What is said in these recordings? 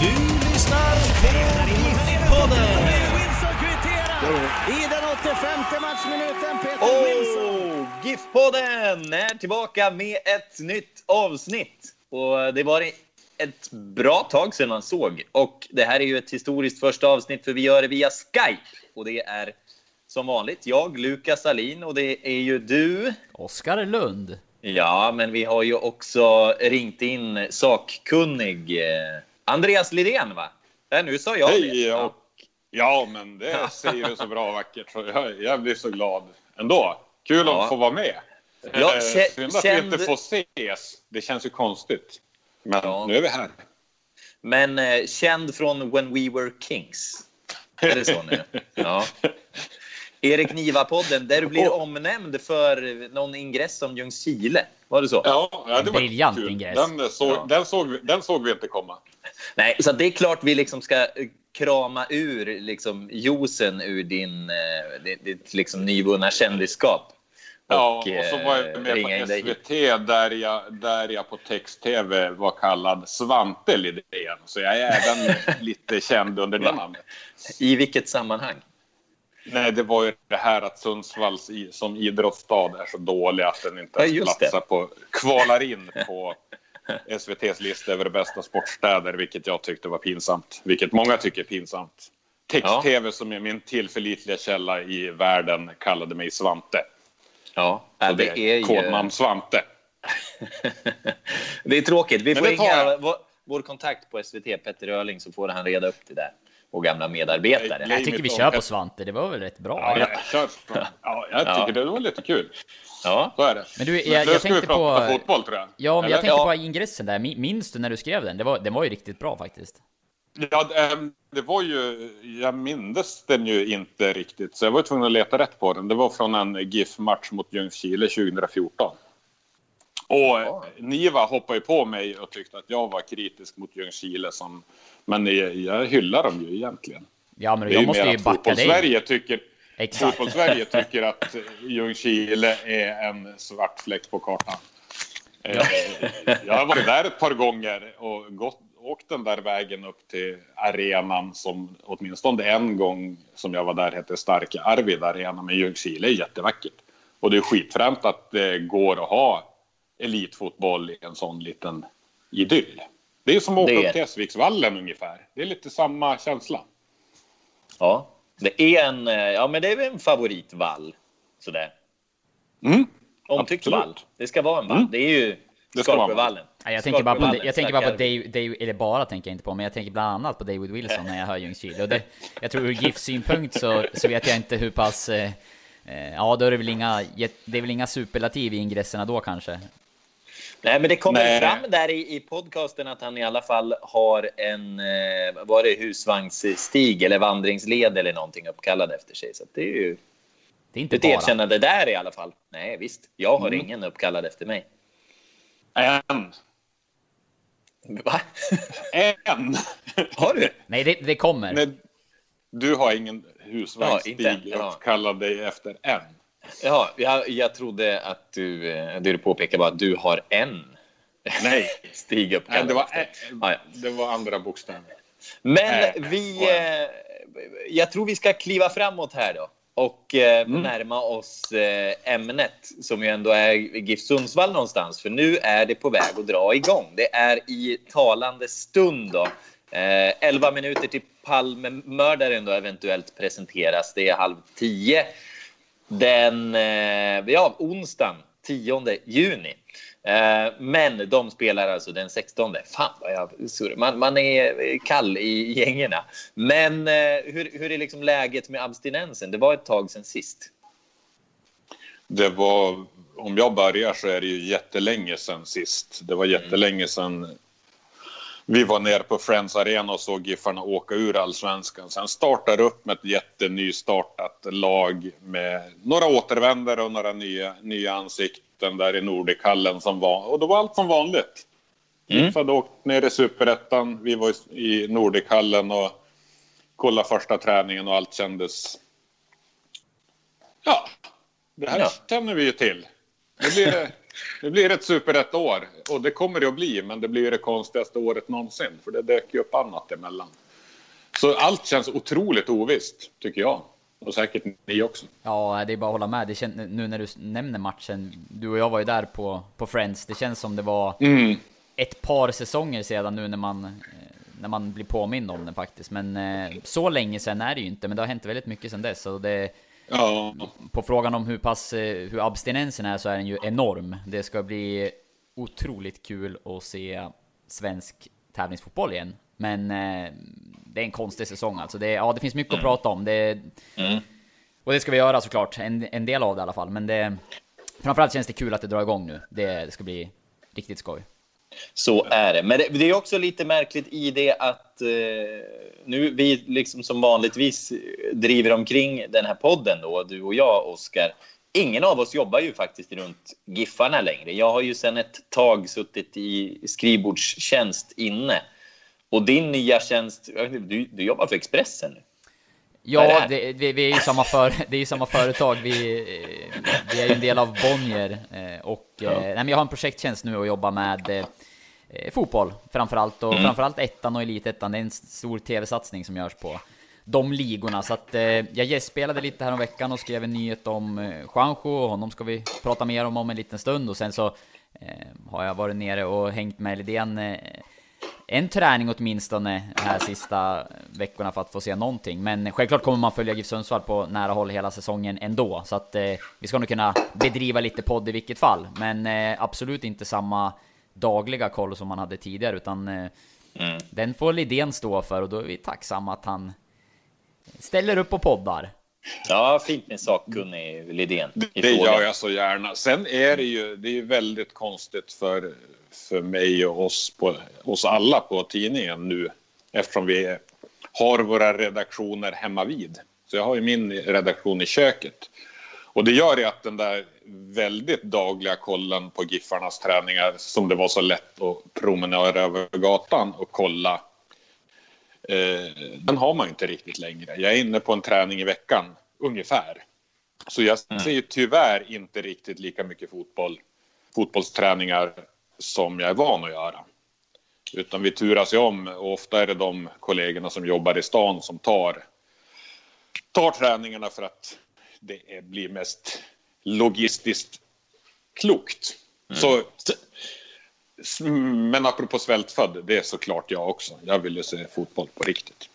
Du lyssnar på GIF-podden. I den 85 matchminuten, Peter Wilson. Oh, GIF-podden är tillbaka med ett nytt avsnitt. Och det var ett bra tag sedan man såg. Och det här är ju ett historiskt första avsnitt för vi gör det via Skype. Och det är som vanligt jag, Lukas Alin och det är ju du. Oskar Lund. Ja, men vi har ju också ringt in sakkunnig eh, Andreas Lidén, va? Äh, nu sa jag det. Hej! Och, ja, men det säger du så bra och vackert. Så jag, jag blir så glad ändå. Kul Ja. att få vara med. Ja, Eh, Synd att känd- vi inte får ses. Det känns ju konstigt. Men Ja. nu är vi här. Men eh, känd från When We Were Kings. Är det så nu? Ja. Erik Niva-podden, där du blir omnämnd för någon ingress om Ljungskile. Var det så? Ja, ja det var Briljant kul. ingress. Den såg, Ja. den, såg vi, den såg vi inte komma. Nej, så det är klart vi liksom ska eh, krama ur liksom juicen ur din, eh, ditt, ditt liksom nyvunna kändisskap. Ja, Och, så var jag eh, med in på. SVT där jag, där jag på text-tv var kallad Svante Lidén. Så jag är även lite känd under det namnet. I vilket sammanhang? Nej, det var ju det här att Sundsvalls i, som idrottsstad är så dålig att den inte Ja, ens platsar på, kvalar in på SVTs lista över bästa sportstäder, vilket jag tyckte var pinsamt. Vilket många tycker är pinsamt. Text-tv som är min tillförlitliga källa i världen kallade mig Svante. Ja, Så det är ju... kodnamn Svante. det är tråkigt. Vi Men får det tar ringa vår, vår kontakt på SVT, Petter Öling, så får han reda upp det där. Vår gamla medarbetare. Jag tycker vi kör på Svante, det var väl rätt bra? Ja, jag, kör. ja, jag tycker Ja. det var lite kul. Ja. Så är det. Men du, jag, jag ska vi tänkte prata på... fotboll tror jag. Ja, men jag tänkte Ja. på ingressen där. Min- Minns du när du skrev den? Det var, den var ju riktigt bra faktiskt. Ja, det, ehm, det var ju... Jag mindes den ju inte riktigt, så jag var tvungen att leta rätt på den. Det var från en GIF-match mot Ljungskile 2014. Och Ja. Niva hoppade ju på mig och tyckte att jag var kritisk mot Ljungskile. Som, men jag, jag hyllar dem ju egentligen. Ja, men Det jag måste ju backa dig. Tycker, Exakt. Fotbollssverige tycker att Ljungskile är en svart fläck på kartan. Eh, Jag har varit där ett par gånger och gått, åkt den där vägen upp till arenan som åtminstone en gång som jag var där hette Starka Arvid Arena. Men Ljungskile är jättevackert. Och det är skitfränt att det går att ha elitfotboll i en sån liten idyll. Det är som att åka Det är- upp till Essviksvallen ungefär. Det är lite samma känsla. ja. Det är en, eh, ja, men det är väl en favoritvall. Sådär. Mm. Omtyckt Absolut. vall. Det ska vara en vall. Mm. Det är ju Det ska vara en vall. Skorpevallen. Ja, jag tänker bara på, jag tänker bara på Dave, Dave, eller bara tänker jag inte på, men jag tänker bland annat på David Wilson när jag hör Ljungskile. Och det, jag tror ur GIF-synpunkt så, så vet jag inte hur pass... Eh, eh, ja, då är det väl inga, det är väl inga superlativ i ingresserna då kanske. Nej, men det kommer Nej. fram där i, i podcasten att han i alla fall har en eh, var det husvagnsstig eller vandringsled eller någonting uppkallad efter sig. Så det är ju Det är inte ett bara. erkännande där i alla fall. Nej, visst. Jag har Mm. ingen uppkallad efter mig. En. Va? En! Har du? Nej, det, det kommer. Nej, du har ingen husvagnsstig. Ja. och kallar dig efter en. Ja, jag, jag trodde att du, eh, det du påpekade var att du har en Nej, stig Nej uppkallad. det, var, ä- Ja, det var andra bokstäver. Men Nej, vi... Eh, jag tror vi ska kliva framåt här då. Och eh, Mm. närma oss eh, ämnet som ju ändå är GIF Sundsvall någonstans. För nu är det på väg att dra igång. Det är i talande stund då. Eh, 11 minuter till Palmemördaren då eventuellt presenteras. Det är halv tio den eh, ja, onsdagen 10 juni. Eh, men de spelar alltså den 16. Fan vad jag surrar. Man, man är kall i gängerna. Men eh, hur, hur är liksom läget med abstinensen? Det var ett tag sen sist. Det var, om jag börjar så är det ju jättelänge sen sist. Det var jättelänge sen vi var nere på Friends Arena och såg Giffarna åka ur allsvenskan. Sen startar upp med ett jättenystartat lag med några återvändare och några nya, nya ansikten där i Nordichallen som var. Och då var allt som vanligt. Mm. GIF hade åkt ner i Superettan. Vi var i Nordichallen och kollade första träningen och allt kändes... Ja, det här ja. känner vi ju till. Det blir det blir ett superrätt år och det kommer det att bli, men det blir det konstigaste året någonsin för det dök ju upp annat emellan. Så allt känns otroligt ovisst, tycker jag. Och säkert ni också. Ja, det är bara att hålla med. Det känns, nu när du nämner matchen, du och jag var ju där på, på Friends. Det känns som det var mm. ett par säsonger sedan nu när man, när man blir påmind om den faktiskt. Men eh, så länge sedan är det ju inte, men det har hänt väldigt mycket sedan dess. Så det, Ja. På frågan om hur pass, eh, hur abstinensen är så är den ju enorm. Det ska bli otroligt kul att se svensk tävlingsfotboll igen. Men eh, det är en konstig säsong alltså. Det, ja, det finns mycket mm. att prata om. Det, mm. Och det ska vi göra såklart, en, en del av det i alla fall. Men det, framförallt känns det kul att det drar igång nu. Det, det ska bli riktigt skoj. Så är det. Men det, det är också lite märkligt i det att eh, nu vi liksom som vanligtvis driver omkring den här podden då, du och jag, Oskar. Ingen av oss jobbar ju faktiskt runt Giffarna längre. Jag har ju sedan ett tag suttit i skrivbordstjänst inne. Och din nya tjänst, du, du jobbar för Expressen nu. Ja, det, det, vi är ju samma, för, det är ju samma företag. Vi, vi är ju en del av Bonnier. Eh, och, ja. Eh, nej, men jag har en projekttjänst nu och jobbar med eh, fotboll framförallt. Och mm. framförallt ettan och elitettan. Det är en stor tv-satsning som görs på de ligorna. Så att eh, jag gästspelade lite här om veckan och skrev en nyhet om eh, Juanjo. Och honom ska vi prata mer om om en liten stund. Och sen så eh, har jag varit nere och hängt med Lidén eh, en träning åtminstone här sista veckorna för att få se någonting. Men självklart kommer man följa GIF Sundsvall på nära håll hela säsongen ändå. Så att eh, vi ska nog kunna bedriva lite podd i vilket fall. Men eh, absolut inte samma dagliga koll som man hade tidigare, utan eh, mm. den får Lidén stå för och då är vi tacksamma att han ställer upp och poddar. Ja, fint med sakkunnig Lidén. Det gör jag så gärna. Sen är det ju, det är väldigt konstigt för för mig och oss, på, oss alla på tidningen nu eftersom vi har våra redaktioner hemma vid. Så jag har ju min redaktion i köket. Och det gör ju att den där väldigt dagliga kollen på Giffarnas träningar som det var så lätt att promenera över gatan och kolla. Eh, den har man inte riktigt längre. Jag är inne på en träning i veckan ungefär. Så jag mm. ser ju tyvärr inte riktigt lika mycket fotboll, fotbollsträningar som jag är van att göra. Utan vi turas ju om och ofta är det de kollegorna som jobbar i stan som tar, tar träningarna för att det blir mest logistiskt klokt. Mm. Så, men apropå svältfödd, det är såklart jag också. Jag vill ju se fotboll på riktigt.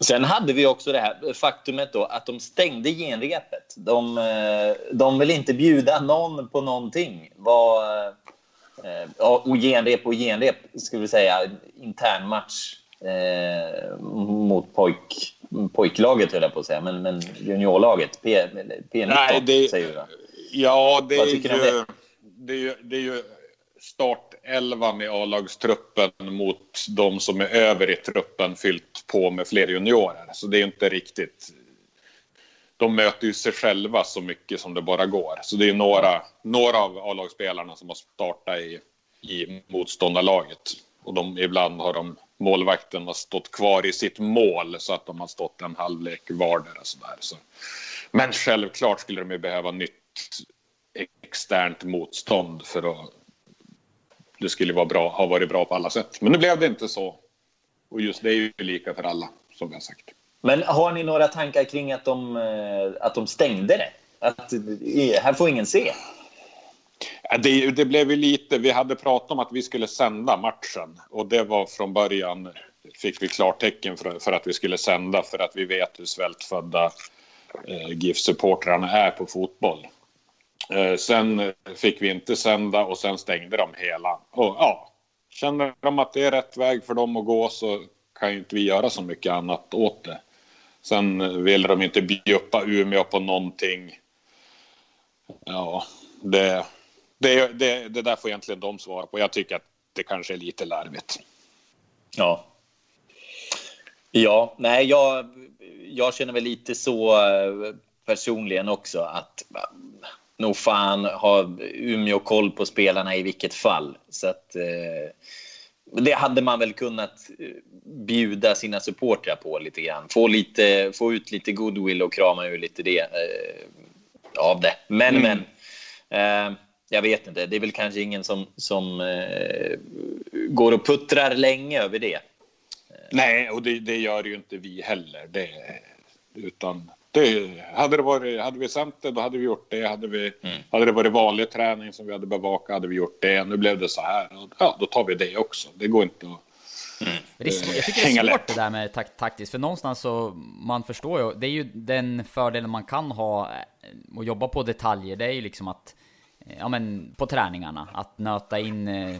Sen hade vi också det här faktumet då att de stängde genrepet. De, eh, de vill inte bjuda någon på någonting. Vad, Eh, och genrep och genrep, skulle vi säga, intern match eh, mot pojk, pojklaget, höll jag på att säga, men, men juniorlaget, P, P19, Nej, det, säger vi va? Ja, det är, ju, det? Det, är ju, det är ju startelvan i A-lagstruppen mot de som är över i truppen fyllt på med fler juniorer. Så det är inte riktigt de möter ju sig själva så mycket som det bara går. Så det är några, några av A-lagsspelarna som har startat i, i motståndarlaget. Och de, ibland har de målvakten har stått kvar i sitt mål så att de har stått en halvlek vardera. Så där. Så. Men självklart skulle de ju behöva nytt externt motstånd för att det skulle vara bra, ha varit bra på alla sätt. Men nu blev det inte så. Och just det är ju lika för alla, som vi har sagt. Men har ni några tankar kring att de, eh, att de stängde det? Att eh, här får ingen se? Det, det blev ju lite, vi hade pratat om att vi skulle sända matchen och det var från början fick vi klartecken för, för att vi skulle sända för att vi vet hur svältfödda eh, GIF-supportrarna är på fotboll. Eh, sen fick vi inte sända och sen stängde de hela. Och ja, känner de att det är rätt väg för dem att gå så kan ju inte vi göra så mycket annat åt det. Sen vill de inte bjuppa Umeå på någonting. Ja, det, det, det, det där får egentligen de svara på. Jag tycker att det kanske är lite larvigt. Ja. Ja, nej, jag, jag känner väl lite så eh, personligen också att nog fan har Umeå koll på spelarna i vilket fall. Så att eh, det hade man väl kunnat eh, bjuda sina supportrar på lite grann. Få, lite, få ut lite goodwill och krama ur lite det, eh, av det. Men, mm. men. Eh, jag vet inte. Det är väl kanske ingen som, som eh, går och puttrar länge över det. Nej, och det, det gör ju inte vi heller. Det, utan det, hade, det varit, hade vi sänt det, då hade vi gjort det. Hade, vi, mm. hade det varit vanlig träning som vi hade bevakat, hade vi gjort det. Nu blev det så här. Ja, då tar vi det också. Det går inte att Mm. Det är, jag tycker det är svårt lätt. det där med tak taktiskt, för någonstans så, man förstår ju, det är ju den fördelen man kan ha och eh, jobba på detaljer, det är ju liksom att, eh, ja men på träningarna, att nöta in eh,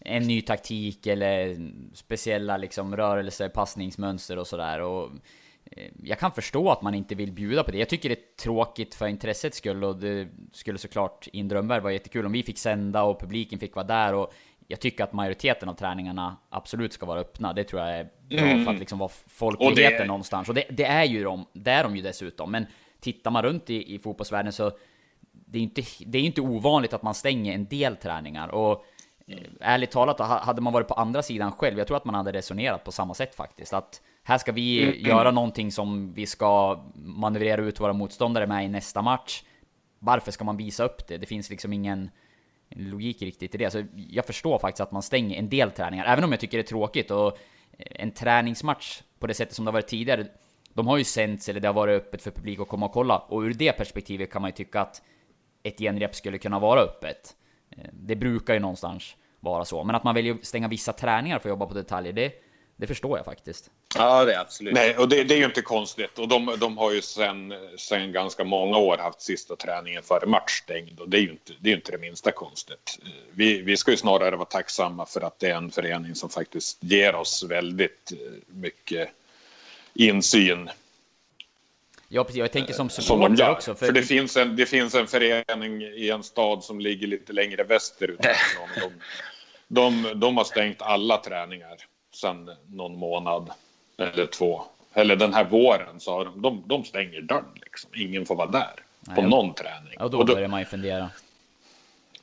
en ny taktik eller speciella liksom rörelser, passningsmönster och sådär. Och Eh, jag kan förstå att man inte vill bjuda på det. Jag tycker det är tråkigt för intressets skull och det skulle såklart i en drömvärld vara jättekul om vi fick sända och publiken fick vara där och jag tycker att majoriteten av träningarna absolut ska vara öppna. Det tror jag är bra mm. för att liksom vara folkligheten det... någonstans. Och det, det, är ju de, det är de ju dessutom. Men tittar man runt i, i fotbollsvärlden så det är inte, det är inte ovanligt att man stänger en del träningar. Och mm. ärligt talat, hade man varit på andra sidan själv, jag tror att man hade resonerat på samma sätt faktiskt. Att här ska vi mm. göra någonting som vi ska manövrera ut våra motståndare med i nästa match. Varför ska man visa upp det? Det finns liksom ingen logik riktigt i det. Så jag förstår faktiskt att man stänger en del träningar, även om jag tycker det är tråkigt. Och eh, en träningsmatch på det sättet som det har varit tidigare, de har ju sänts eller det har varit öppet för publik att komma och kolla. Och ur det perspektivet kan man ju tycka att ett genrep skulle kunna vara öppet. Det brukar ju någonstans vara så. Men att man väljer att stänga vissa träningar för att jobba på detaljer, det, det förstår jag faktiskt. Ja, det är absolut. Nej, och det, det är ju inte konstigt. Och de, de har ju sen, sen ganska många år haft sista träningen före match stängd. Och det är ju inte det, är inte det minsta konstigt. Vi, vi ska ju snarare vara tacksamma för att det är en förening som faktiskt ger oss väldigt eh, mycket insyn. Ja, precis. Jag tänker som supporter som också. För... för, det, finns en, det finns en förening i en stad som ligger lite längre västerut. de, de, de har stängt alla träningar sedan någon månad eller två. Eller den här våren så har de, de, de stänger dörren liksom. Ingen får vara där Nej, på någon träning. Ja, då, och då börjar man ju fundera.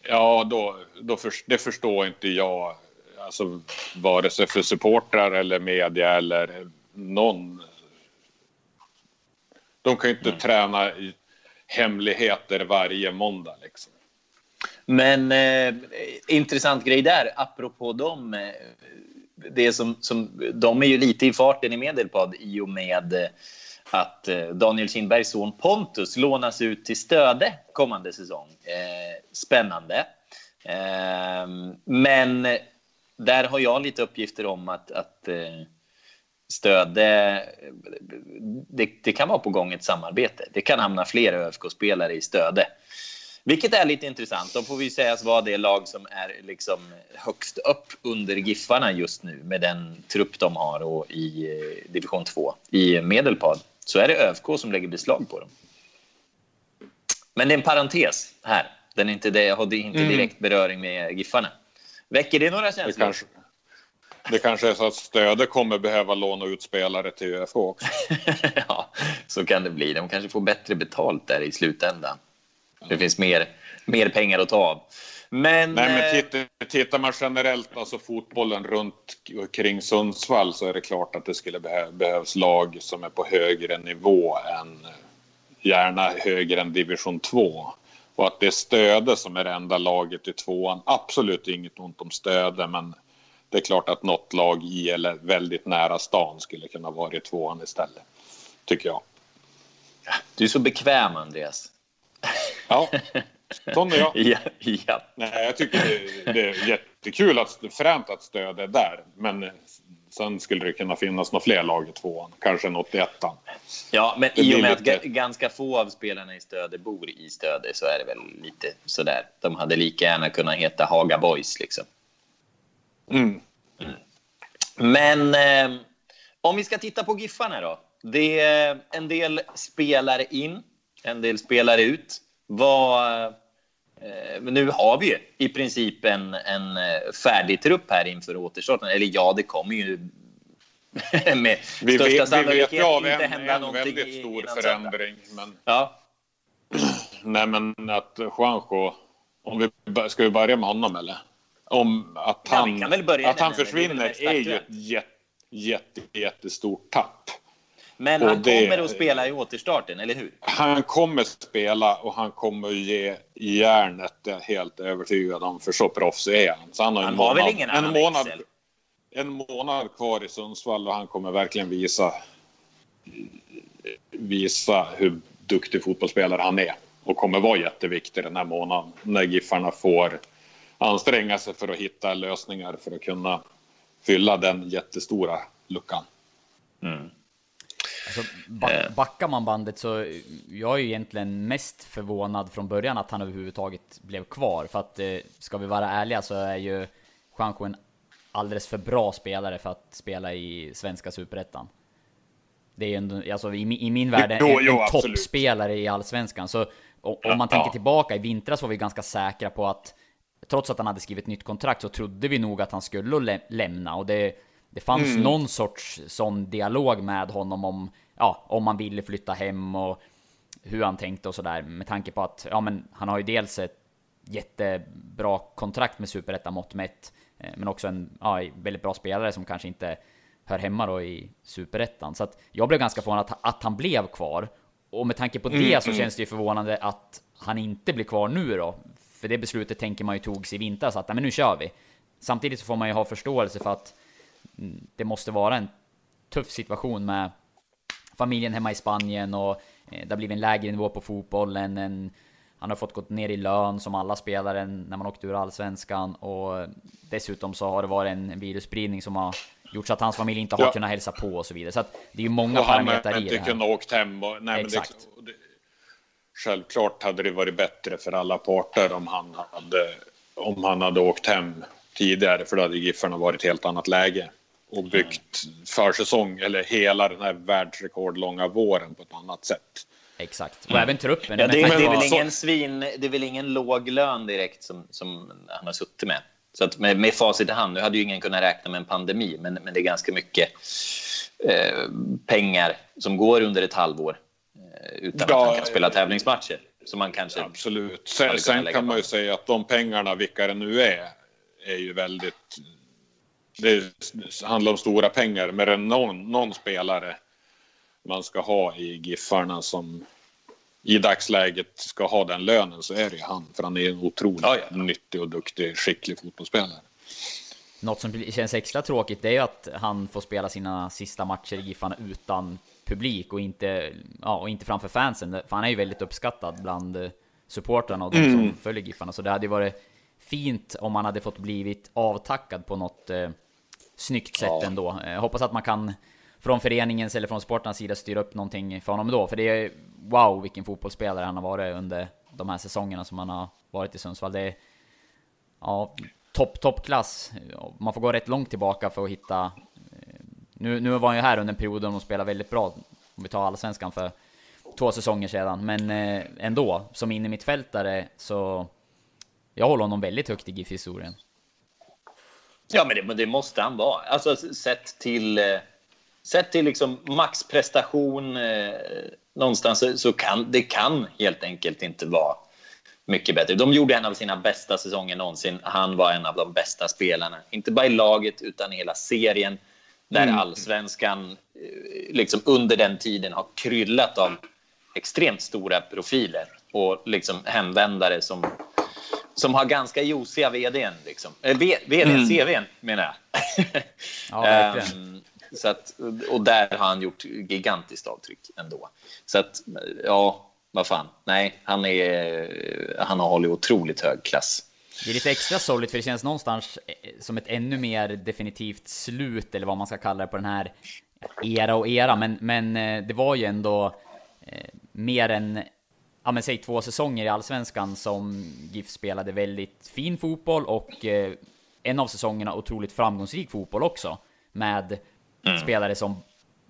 Ja, då, då för, det förstår inte jag. Alltså vare sig för supportrar eller media eller någon. De kan ju inte mm. träna i hemligheter varje måndag liksom. Men eh, intressant grej där, apropå dem. Eh, det som, som, de är ju lite i farten i Medelpad i och med eh, att eh, Daniel Kindbergs son Pontus lånas ut till Stöde kommande säsong. Spännande. Men där har jag lite uppgifter om att, att eh, Stöde, det, det, kan vara på gång ett samarbete. Det kan hamna fler ÖFK-spelare i Stöde. Vilket är lite intressant. Då får vi sägas vara det lag som är liksom högst upp under Giffarna just nu med den trupp de har och i eh, division 2 i Medelpad. Så är det ÖFK som lägger beslag på dem. Men det är en parentes här. Den är inte, det har inte mm. direkt beröring med Giffarna. Väcker det några känslor? Det kanske, det kanske är så att Stöde kommer behöva låna ut spelare till ÖFK också. ja, så kan det bli. De kanske får bättre betalt där i slutändan. Det finns mer, mer pengar att ta av. Men, Nej, men eh, tittar, tittar man generellt, alltså fotbollen runt kring Sundsvall så är det klart att det skulle behö, behövas lag som är på högre nivå än gärna högre än division 2. Och att det är Stöde som är det enda laget i tvåan. Absolut inget ont om Stöde, men det är klart att något lag i eller väldigt nära stan skulle kunna vara i tvåan istället. Tycker jag. Du är så bekväm, Andreas. Ja, sån är jag. ja, ja. Nej, jag tycker det, det är jättekul att fränt att stöd är där. Men Sen skulle det kunna finnas några fler lag i tvåan, kanske en 81 Ja, men i och med lite... att ganska få av spelarna i Stöde bor i Stöde så är det väl lite sådär. De hade lika gärna kunnat heta Haga Boys liksom. Mm. Mm. Men eh, om vi ska titta på Giffarna då. Det är en del spelare in, en del spelare ut. Vad... Eh, nu har vi ju i princip en, en eh, färdig trupp här inför återstarten. Eller ja, det kommer ju med vi största vet, sannolikhet vi vet av inte en, hända en någonting väldigt stor förändring. Men... Ja. Nej, men att Juanjo, om vi ska vi börja med honom eller? Om att han, ja, att han försvinner är ju ett jätte, jätte, jättestort tapp. Men och han det, kommer att spela i återstarten, eller hur? Han kommer att spela och han kommer att ge järnet, det är helt övertygad om, för så proffsig är han. Så han har, han har månad, väl ingen annan en månad, en månad kvar i Sundsvall och han kommer verkligen visa, visa hur duktig fotbollsspelare han är. Och kommer vara jätteviktig den här månaden när Giffarna får anstränga sig för att hitta lösningar för att kunna fylla den jättestora luckan. Mm. Alltså, backar man bandet så jag är ju egentligen mest förvånad från början att han överhuvudtaget blev kvar. För att eh, ska vi vara ärliga så är ju Juanjo en alldeles för bra spelare för att spela i svenska superettan. Det är ju en, alltså i, i min värld en, jo, jo, en toppspelare i allsvenskan. Så om man tänker tillbaka, i vintras var vi ganska säkra på att trots att han hade skrivit nytt kontrakt så trodde vi nog att han skulle lä lämna och det, det fanns mm. någon sorts sån dialog med honom om, ja, om man ville flytta hem och hur han tänkte och sådär med tanke på att, ja men han har ju dels ett jättebra kontrakt med Superettan mått mätt, eh, men också en ja, väldigt bra spelare som kanske inte hör hemma då i Superettan. Så att jag blev ganska förvånad att, att han blev kvar. Och med tanke på det mm, så mm. känns det ju förvånande att han inte blir kvar nu då. För det beslutet tänker man ju togs i vintras att men nu kör vi. Samtidigt så får man ju ha förståelse för att mm, det måste vara en tuff situation med familjen hemma i Spanien och eh, det har blivit en lägre nivå på fotbollen. En, han har fått gått ner i lön som alla spelare när man åkte ur allsvenskan och dessutom så har det varit en virusspridning som har gjort så att hans familj inte har ja. kunnat hälsa på och så vidare. Så att det är ju många parametrar i det här. inte kunnat åkt hem. Och, nej, Exakt. Det, självklart hade det varit bättre för alla parter om han hade, om han hade åkt hem tidigare för då hade Giffarna varit ett helt annat läge och byggt försäsong eller hela den här världsrekordlånga våren på ett annat sätt. Exakt, och även truppen. Ja, det, det, är väl ingen svin, det är väl ingen låg lön direkt som, som han har suttit med. Så att med, med facit i hand, nu hade ju ingen kunnat räkna med en pandemi, men, men det är ganska mycket eh, pengar som går under ett halvår utan ja, att han kan spela tävlingsmatcher. Så man kanske absolut. Sen, sen kan man ju säga att de pengarna, vilka det nu är, är ju väldigt... Det handlar om stora pengar, men det någon, någon spelare man ska ha i Giffarna som i dagsläget ska ha den lönen så är det ju han. För han är en otroligt ja, ja. nyttig och duktig, skicklig fotbollsspelare. Något som känns extra tråkigt det är ju att han får spela sina sista matcher i Giffarna utan publik och inte, ja, och inte framför fansen. För han är ju väldigt uppskattad bland eh, supportrarna och de mm. som följer Giffarna. Så det hade ju varit fint om han hade fått blivit avtackad på något eh, snyggt sätt ja. ändå. Jag hoppas att man kan från föreningens eller från sportarnas sida styra upp någonting för honom då. För det är wow vilken fotbollsspelare han har varit under de här säsongerna som han har varit i Sundsvall. Det är ja, topp, toppklass. Man får gå rätt långt tillbaka för att hitta nu, nu var han ju här under en period då de spelade väldigt bra, om vi tar allsvenskan för två säsonger sedan. Men eh, ändå, som innermittfältare så... Jag håller honom väldigt högt i GIF-historien. Ja, men det, det, måste han vara. Alltså sett till... Eh, sett till liksom maxprestation eh, någonstans så, så, kan det kan helt enkelt inte vara mycket bättre. De gjorde en av sina bästa säsonger någonsin. Han var en av de bästa spelarna, inte bara i laget utan i hela serien. Där mm. allsvenskan eh, liksom under den tiden har kryllat av extremt stora profiler och liksom hemvändare som, som har ganska josiga vdn. Liksom. Eh, vdn, mm. CVn menar jag. ja, verkligen. um, så att, och där har han gjort gigantiskt avtryck ändå. Så att, ja, vad fan. Nej, han, är, han har hållit otroligt hög klass. Det är lite extra sorgligt för det känns någonstans eh, som ett ännu mer definitivt slut, eller vad man ska kalla det, på den här era och era. Men, men eh, det var ju ändå eh, mer än, ja men säg två säsonger i Allsvenskan som GIF spelade väldigt fin fotboll och en av säsongerna otroligt framgångsrik fotboll också. Med mm. spelare som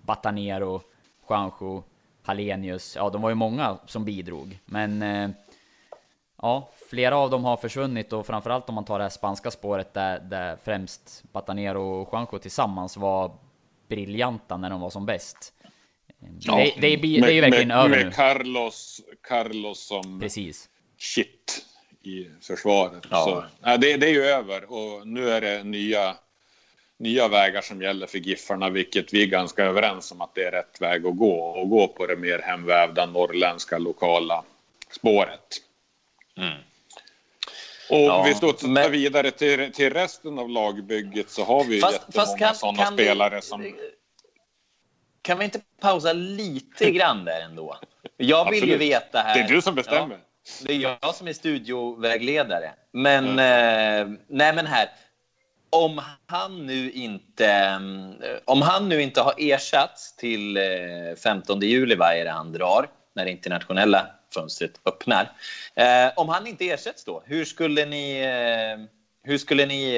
Batanero, Juanjo, Hallenius. Ja, de var ju många som bidrog. Men ja, flera av dem har försvunnit och framförallt om man tar det här spanska spåret där, där främst Batanero och Juanjo tillsammans var briljanta när de var som bäst. Ja, det, det, är, det är ju verkligen med, över med nu. Carlos, Carlos som Precis. shit i försvaret. Ja. Så, nej, det, det är ju över och nu är det nya, nya vägar som gäller för Giffarna, vilket vi är ganska överens om att det är rätt väg att gå och gå på det mer hemvävda norrländska lokala spåret. Mm. Och ja, vi studsar men... vidare till, till resten av lagbygget så har vi fast, jättemånga kan, sådana kan spelare vi, som... Kan vi inte pausa lite grann där ändå? Jag vill ju veta här... Det är du som bestämmer. Ja, det är jag som är studiovägledare. Men, mm. eh, nej men här. Om han nu inte, mm, om han nu inte har ersatts till 15 eh, juli, vad är det han drar, när det internationella fönstret öppnar. Eh, om han inte ersätts då, hur skulle ni, eh, hur skulle ni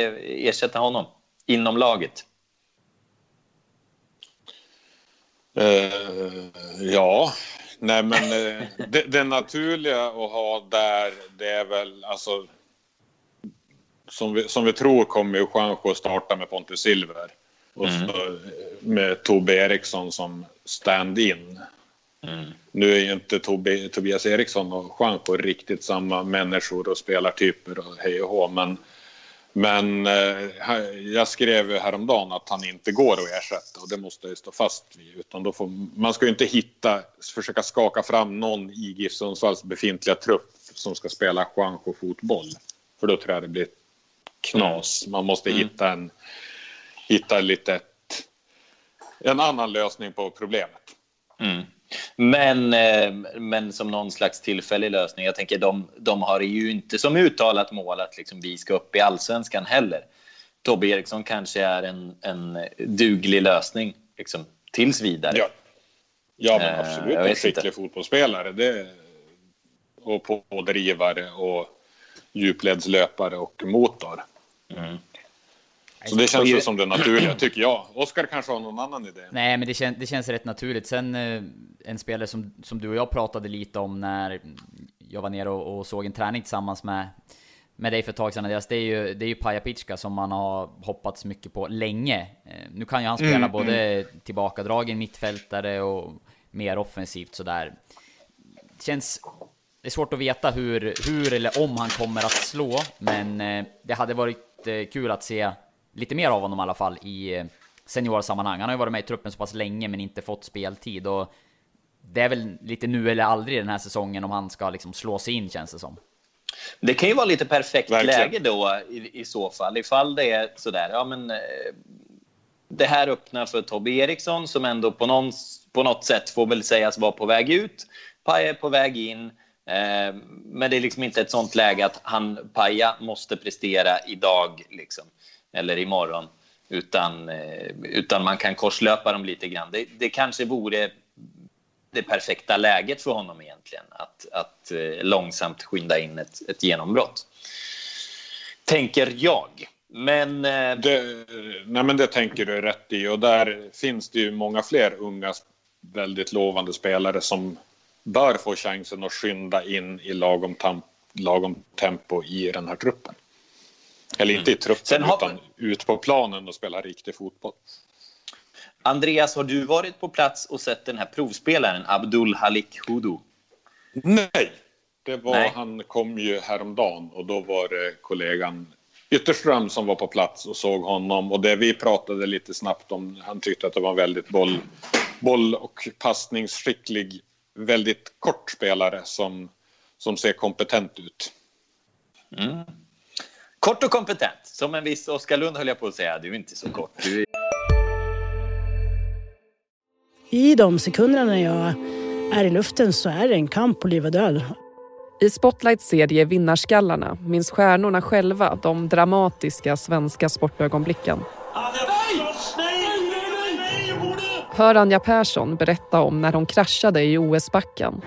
ersätta honom inom laget? Uh, ja, nej men uh, det, det, naturliga att ha där det är väl alltså som vi, som vi tror kommer ju Juanjo starta med Pontus Silver och mm. så med Tobbe Eriksson som stand-in. Mm. Nu är ju inte Tobi, Tobias Eriksson och Juanjo riktigt samma människor och spelartyper och hej och hå, men, men eh, jag skrev ju häromdagen att han inte går att ersätta och det måste jag stå fast vid. Utan då får, man ska ju inte hitta, försöka skaka fram någon i GIF Sundsvalls befintliga trupp som ska spela Juanjo fotboll. För då tror jag det blir knas. Man måste mm. hitta en, hitta lite en annan lösning på problemet. Men, eh, men som någon slags tillfällig lösning. Jag tänker de, de har ju inte som uttalat mål att liksom vi ska upp i allsvenskan heller. Tobbe Eriksson kanske är en, en duglig lösning liksom, tills vidare. Ja, ja men eh, absolut. en skicklig inte. fotbollsspelare. Det, och pådrivare och djupledslöpare och motor. Mm. Så det känns ju som det naturliga, tycker jag. Oskar kanske har någon annan idé? Nej, men det, kän det känns rätt naturligt. Sen eh, en spelare som, som du och jag pratade lite om när jag var nere och, och såg en träning tillsammans med, med dig för ett tag sedan, det är ju, det är ju Paja Pitska som man har hoppats mycket på länge. Eh, nu kan ju han spela mm, både mm. tillbakadragen mittfältare och mer offensivt sådär. Känns... Det är svårt att veta hur, hur eller om han kommer att slå, men eh, det hade varit kul att se lite mer av honom i alla fall i eh, seniorsammanhang. Han har ju varit med i truppen så pass länge men inte fått speltid och det är väl lite nu eller aldrig den här säsongen om han ska liksom slå sig in känns det som. Det kan ju vara lite perfekt Verkligen. läge då i, i, så fall. Ifall det är sådär, ja men eh, det här öppnar för Tobbe Eriksson som ändå på, någon, på något sätt får väl sägas vara på väg ut. Paja är på väg in. Eh, men det är liksom inte ett sånt läge att han, Paja, måste prestera idag. Liksom eller imorgon. Utan, eh, utan man kan korslöpa dem lite grann. Det, det kanske vore det perfekta läget för honom egentligen. Att, att eh, långsamt skynda in ett, ett genombrott. Tänker jag. Men... Eh, det, nej men det tänker du rätt i. Och där finns det ju många fler unga, väldigt lovande spelare som bör få chansen att skynda in i lagom, tam, lagom tempo i den här truppen. Eller inte i mm. truppen, har... utan ut på planen och spela riktig fotboll. Andreas, har du varit på plats och sett den här provspelaren, Abdul Halik Hudu? Nej, det var, Nej. han kom ju häromdagen och då var det kollegan Ytterström som var på plats och såg honom. Och det vi pratade lite snabbt om, han tyckte att det var en väldigt boll, boll och passningsskicklig, väldigt kort spelare som, som ser kompetent ut. Mm. Kort och kompetent, som en viss Oskar Lund höll jag på att säga. Du är inte så kort. Du... I de sekunderna när jag är i luften så är det en kamp på liv och död. I Spotlights serie Vinnarskallarna minns stjärnorna själva de dramatiska svenska sportögonblicken. Hör Anja Persson berätta om när hon kraschade i OS-backen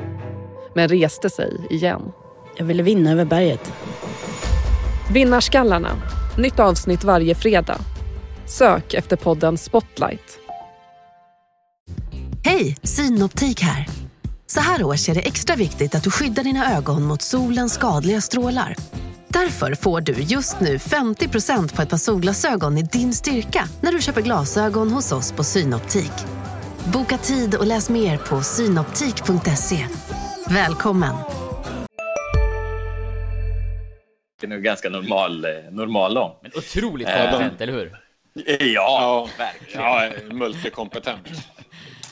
men reste sig igen. Jag ville vinna över berget. Vinnarskallarna. Nytt avsnitt varje fredag. Sök efter podden Spotlight. Hej, Synoptik här. Så här års är det extra viktigt att du skyddar dina ögon mot solens skadliga strålar. Därför får du just nu 50% på ett par solglasögon i din styrka när du köper glasögon hos oss på Synoptik. Boka tid och läs mer på synoptik.se. Välkommen! Nu ganska normal, eh, normal lång. Men otroligt Eh, kompetent, eller hur? Ja, verkligen. Ja, multikompetent.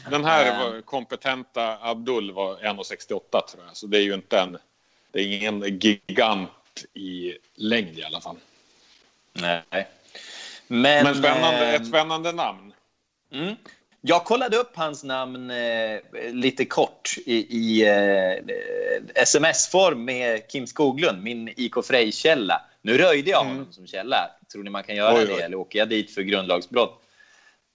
Den här Eh. var, kompetenta Abdul var 1,68 tror jag. Så det är ju inte en... Det är ingen gigant i längd i alla fall. Nej. Men, Men spännande, ett spännande namn. Mm. Jag kollade upp hans namn eh, lite kort i, i eh, sms-form med Kim Skoglund, min IK Frej-källa. Nu röjde jag honom som källa. Tror ni man kan göra Oj, det oj. eller åker jag dit för grundlagsbrott?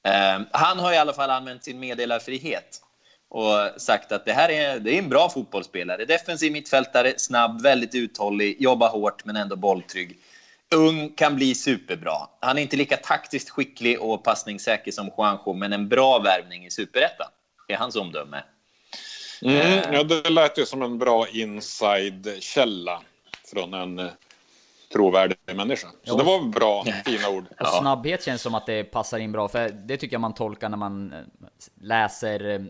Eh, han har i alla fall använt sin meddelarfrihet och sagt att det här är, det är en bra fotbollsspelare. Defensiv mittfältare, snabb, väldigt uthållig, jobbar hårt men ändå bolltrygg. Ung, kan bli superbra. Han är inte lika taktiskt skicklig och passningssäker som Juanjo, men en bra värvning i superettan. är hans omdöme. Mm, ja, det lät ju som en bra inside-källa från en eh, trovärdig människa. Så Ja. det var bra, fina ord. Och snabbhet känns som att det passar in bra, för det tycker jag man tolkar när man eh, läser eh,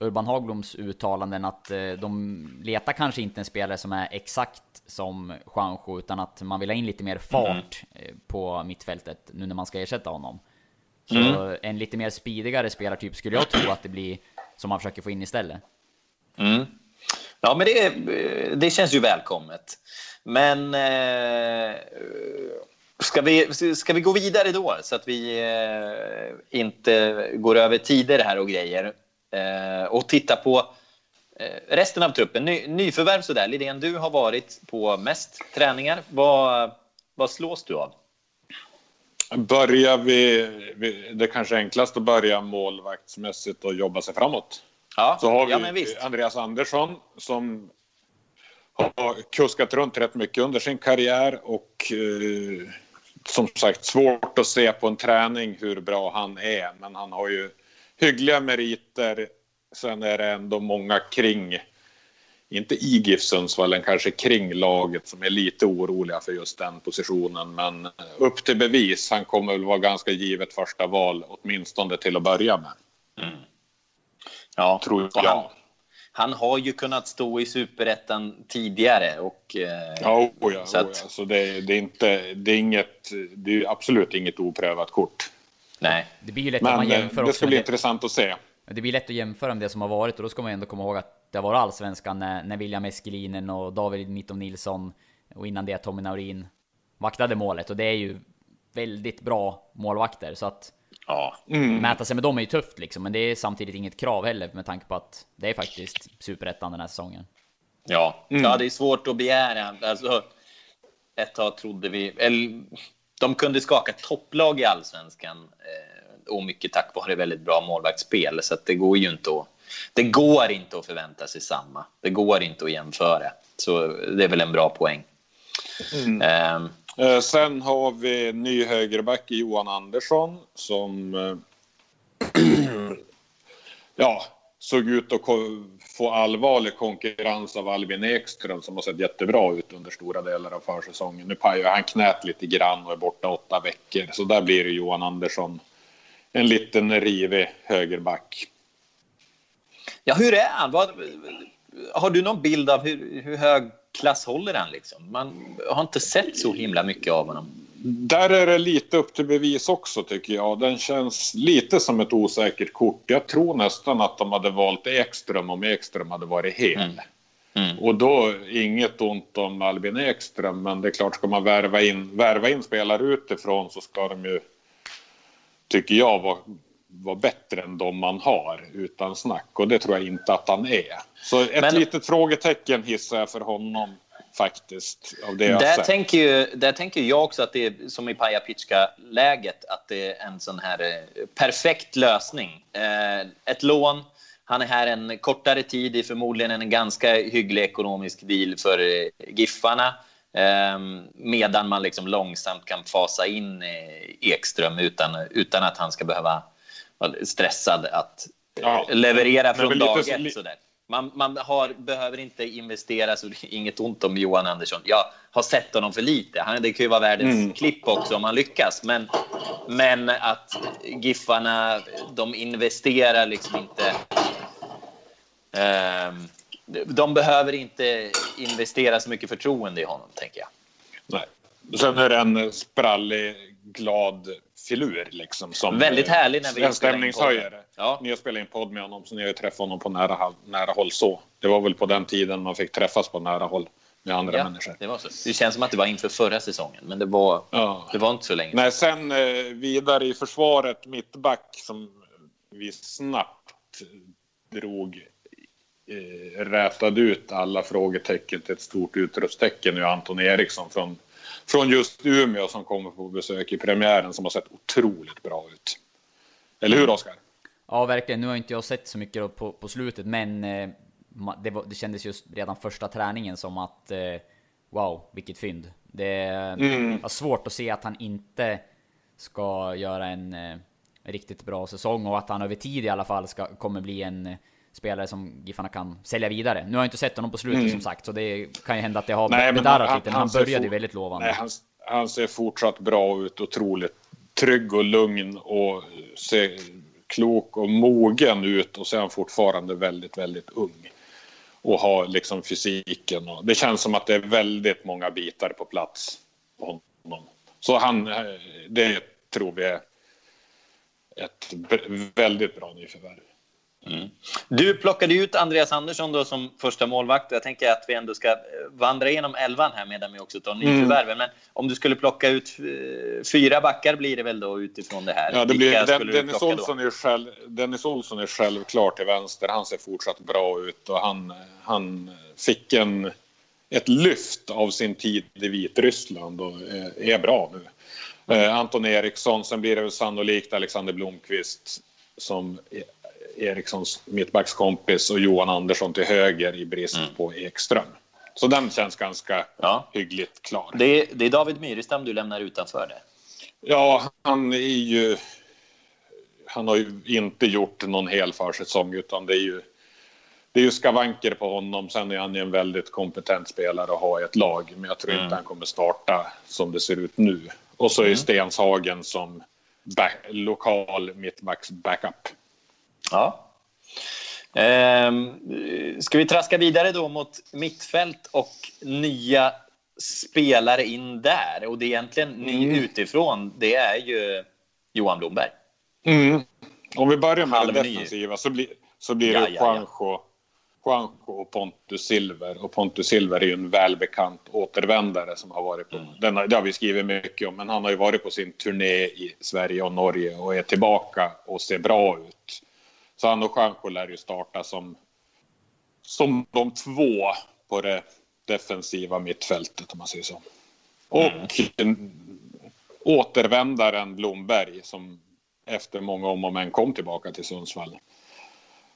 Urban Hagbloms uttalanden att eh, de letar kanske inte en spelare som är exakt som Juanjo, utan att man vill ha in lite mer fart eh, på mittfältet nu när man ska ersätta honom. Så Mm. en lite mer speedigare spelartyp skulle jag tro att det blir som man försöker få in istället. Mm. Ja, men det, det känns ju välkommet. Men eh, ska, vi, ska vi gå vidare då så att vi eh, inte går över tider här och grejer och titta på eh, resten av truppen. Ny, nyförvärv sådär. Lidén, du har varit på mest träningar. Vad, vad slås du av? Börjar vi, det kanske är enklast att börja målvaktsmässigt och jobba sig framåt. Ja, Så har vi ja. Andreas Andersson som har kuskat runt rätt mycket under sin karriär och eh, som sagt svårt att se på en träning hur bra han är. Men han har ju hyggliga meriter. Sen är det ändå många kring, inte i GIF Sundsvall, men kanske kring laget som är lite oroliga för just den positionen. Men upp till bevis. Han kommer väl vara ganska givet första val, åtminstone till att börja med. Ja, Tror jag. Han, han har ju kunnat stå i superettan tidigare. Och, eh, Ja, oh ja, så oh att- ja. Så det, det, är inte, det, är inget, det är absolut inget oprövat kort. Nej. Det blir ju lätt att man Men eh, jämför det också ska bli intressant att se. Det blir lätt att jämföra med det som har varit och då ska man ändå komma ihåg att det har varit allsvenskan när, när William Eskelinen och David Mittom Nilsson och innan det Tommy Naurin vaktade målet och det är ju väldigt bra målvakter så att Ja. mäta sig med dem är ju tufft liksom men det är samtidigt inget krav heller med tanke på att det är faktiskt superettan den här säsongen. Ja. Mm. ja, det är svårt att begära. Alltså, ett tag trodde vi... Eller, de kunde skaka topplag i allsvenskan eh, och mycket tack vare väldigt bra målvaktsspel. Så att det går ju inte att... Det går inte att förvänta sig samma. Det går inte att jämföra. Så det är väl en bra poäng. Ehm, Eh, sen har vi ny högerback Johan Andersson som eh, ja, såg ut att få allvarlig konkurrens av Albin Ekström som har sett jättebra ut under stora delar av försäsongen. Nu pajar han knät lite grann och är borta åtta veckor. Så där blir det Johan Andersson en liten rivig högerback. ja, hur är han? Vad, har du någon bild av hur, hur hög klass håller han? Liksom? Man har inte sett så himla mycket av honom. Där är det lite upp till bevis också tycker jag. Den känns lite som ett osäkert kort. Jag tror nästan att de hade valt Ekström om Ekström hade varit hel. Mm. Och då inget ont om Albin Ekström, men det är klart ska man värva in, värva in spelare utifrån så ska de ju, tycker jag, vara vara bättre än de man har utan snack och det tror jag inte att han är. Så ett Men- litet frågetecken hissar jag för honom faktiskt av det jag Där sett. tänker, ju, där tänker jag också att det är som i Paja Pitska-läget, att det är en sån här eh, perfekt lösning. Eh, ett lån, han är här en kortare tid i förmodligen en ganska hygglig ekonomisk deal för eh, Giffarna. Eh, medan man liksom långsamt kan fasa in eh, Ekström utan, utan att han ska behöva vara stressad att eh, Ja, leverera från dag ett. Sådär. Man, man har, behöver inte investera, så inget ont om Johan Andersson. Jag har sett honom för lite. Han, det kan ju vara världens Mm. klipp också om han lyckas. Men, men att Giffarna, de investerar liksom inte... ehm, de behöver inte investera så mycket förtroende i honom, tänker jag. Nej. Sen är det en sprallig, glad filur liksom. Som Väldigt härlig när vi En stämningshöjare. Ja. Ni har spelat in podd med honom så ni har ju träffat honom på nära, nära håll så. Det var väl på den tiden man fick träffas på nära håll med andra Ja, människor. det, var så. det känns som att det var inför förra säsongen, men det var, Ja. det var inte så länge. Nej, sen eh, vidare i försvaret, mittback som vi snabbt drog, eh, rätade ut alla frågetecken till ett stort utropstecken nu Anton Eriksson från, från just Umeå som kommer på besök i premiären som har sett otroligt bra ut. Eller hur Oskar? Ja, verkligen. Nu har inte jag sett så mycket på, på slutet, men eh, det, var, det kändes just redan första träningen som att eh, wow, vilket fynd. Det var svårt att se att han inte ska göra en eh, riktigt bra säsong och att han över tid i alla fall ska, kommer bli en spelare som Giffarna kan sälja vidare. Nu har jag inte sett honom på slutet som sagt, så det kan ju hända att det har Nej, bedarrat han- lite, men han han började ju väldigt lovande. Nej, han, han ser fortsatt bra ut, otroligt trygg och lugn och ser klok och mogen ut och så är han fortfarande väldigt, väldigt ung. Och har liksom fysiken och det känns som att det är väldigt många bitar på plats på honom. Så han, eh, det tror vi är ett väldigt bra nyförvärv. Du plockade ut Andreas Andersson då som första målvakt. Jag tänker att vi ändå ska eh, vandra igenom elvan här medan vi också tar nyförvärven. Men om du skulle plocka ut eh, fyra backar blir det väl då utifrån det här. Ja, det blir, Den, Dennis, då? Olsson är själv, Dennis Olsson är självklart till vänster. Han ser fortsatt bra ut och han, han fick en, ett lyft av sin tid i Vitryssland och är, är bra nu. Eh, Anton Eriksson, sen blir det väl sannolikt Alexander Blomqvist som Erikssons mittbackskompis och Johan Andersson till höger i brist på Ekström. Så den känns ganska Ja. hyggligt klar. Det är, det är David Myrestam du lämnar utanför det. Ja, han är ju... Han har ju inte gjort någon hel försäsong utan det är ju... Det är ju skavanker på honom. Sen är han ju en väldigt kompetent spelare att ha i ett lag. Men jag tror inte han kommer starta som det ser ut nu. Och så är Stenshagen som back, lokal mittbacks backup. Ja. Ehm, ska vi traska vidare då mot mittfält och nya spelare in där? Och det är egentligen ny Mm. utifrån, det är ju Johan Blomberg. Mm. Om vi börjar med Halv det defensiva så blir, så blir Ja, det ja, ja. Juanjo, Juanjo och Pontus Silver. Och Pontus Silver är ju en välbekant återvändare som har varit på, Mm. den det har vi skrivit mycket om, men han har ju varit på sin turné i Sverige och Norge och är tillbaka och ser bra ut. Så han och Juanjo lär ju starta som, som de två på det defensiva mittfältet om man säger så. Och en- återvändaren Blomberg som efter många om och men kom tillbaka till Sundsvall.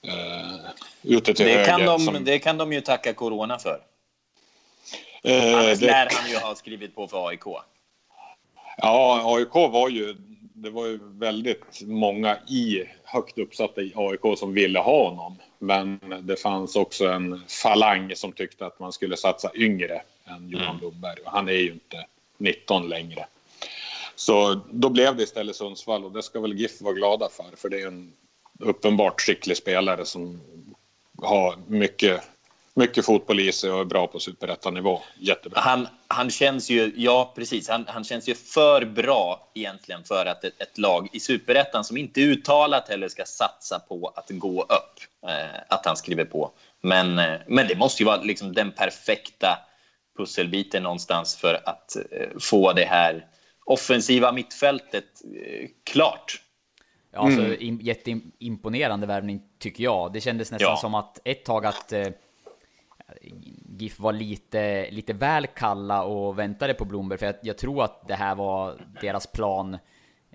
Uh, ute till Det höger. kan, de, som, det kan de ju tacka corona för. eh, Annars det- lär han ju ha skrivit på för AIK. Ja, AIK var ju... Det var ju väldigt många i högt uppsatta i AIK som ville ha honom. Men det fanns också en falang som tyckte att man skulle satsa yngre än Johan Blomberg. Och han är ju inte 19 längre. Så då blev det istället Sundsvall och det ska väl GIF vara glada för. För det är en uppenbart skicklig spelare som har mycket, mycket fotboll i sig och är bra på superettanivå. Jättebra. Han, han känns ju, ja precis, han, han känns ju för bra egentligen för att ett, ett lag i superettan som inte uttalat heller ska satsa på att gå upp, eh, att han skriver på. Men, eh, men det måste ju vara liksom den perfekta pusselbiten någonstans för att eh, få det här offensiva mittfältet eh, klart. alltså, mm. jätteimponerande värvning tycker jag. Det kändes nästan ja. som att ett tag att eh, GIF var lite, lite väl kalla och väntade på Blomberg, för jag, jag, tror att det här var deras plan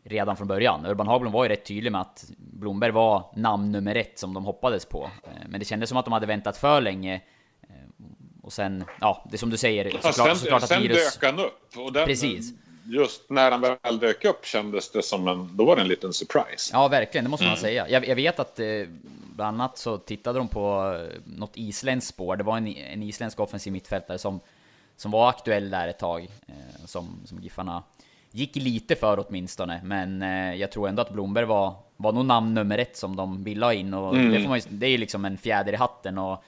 redan från början. Urban Haglund var ju rätt tydlig med att Blomberg var namn nummer ett som de hoppades på. Eh, men det kändes som att de hade väntat för länge. Eh, och sen, ja, det är som du säger, såklart, sen, såklart att sen virus... Sen dök han upp. Och den, Precis just när han väl dök upp kändes det som en, då var det en liten surprise. Ja, verkligen, det måste man mm. säga. Jag, jag, vet att eh, bland annat så tittade de på eh, något isländskt spår. Det var en, en isländsk offensiv mittfältare som, som var aktuell där ett tag, eh, som, som Giffarna gick lite för åtminstone. Men eh, jag tror ändå att Blomberg var, var nog namn nummer ett som de ville ha in. Och mm. det, ju, det är ju liksom en fjäder i hatten. Och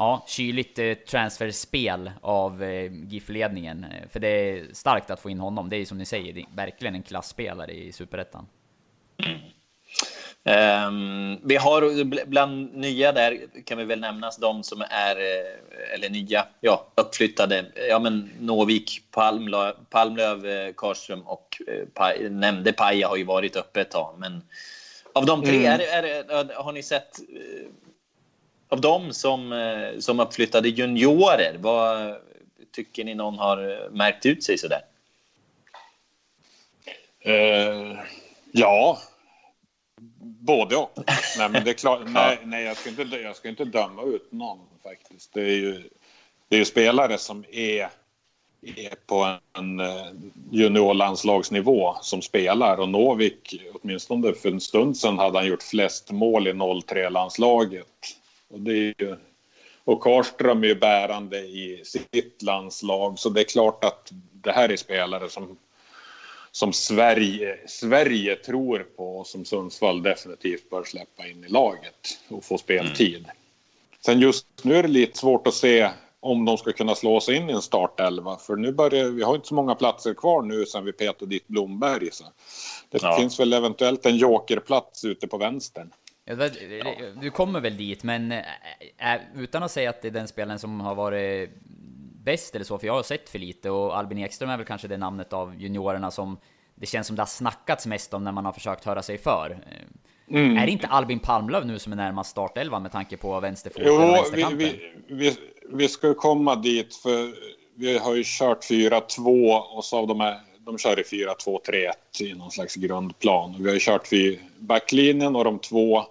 ja, kyligt eh, transferspel av eh, GIF-ledningen. Eh, för det är starkt att få in honom. Det är som ni säger, verkligen en klassspelare i Superettan. Mm. Um, vi har bland nya där kan vi väl nämnas de som är, eller nya, ja, uppflyttade. Ja, men Novik, Palmlöv, Palmlöv Karlström och eh, nämnde Paja har ju varit uppe ett tag. Men av de tre, mm. är, är, har ni sett av dem som, eh, som uppflyttade juniorer, vad tycker ni någon har märkt ut sig sådär? Uh, ja, både och. nej, men det är klart, nej, nej jag, ska inte, jag ska inte döma ut någon faktiskt. Det är ju, det är ju spelare som är, är på en eh, juniorlandslagsnivå som spelar och Novik, åtminstone för en stund sedan, hade han gjort flest mål i 03-landslaget och, det är ju, och Karlström är ju bärande i sitt landslag, så det är klart att det här är spelare som, som Sverige, Sverige tror på och som Sundsvall definitivt bör släppa in i laget och få speltid. Mm. Sen just nu är det lite svårt att se om de ska kunna slå sig in i en startelva. För nu börjar, vi har inte så många platser kvar nu sen vi petade dit Blomberg. Så det ja. finns väl eventuellt en jokerplats ute på vänstern. Du kommer väl dit, men äh, utan att säga att det är den spelaren som har varit bäst eller så, för jag har sett för lite och Albin Ekström är väl kanske det namnet av juniorerna som det känns som det har snackats mest om när man har försökt höra sig för. Mm. Är det inte Albin Palmlöv nu som är närmast startelva med tanke på vänsterfoten och vänsterkanten? Vi, vi, vi, vi ska komma dit, för vi har ju kört 4-2 och så av de här de kör i 4-2-3-1 i någon slags grundplan. Vi har ju kört vid backlinjen och de två eh,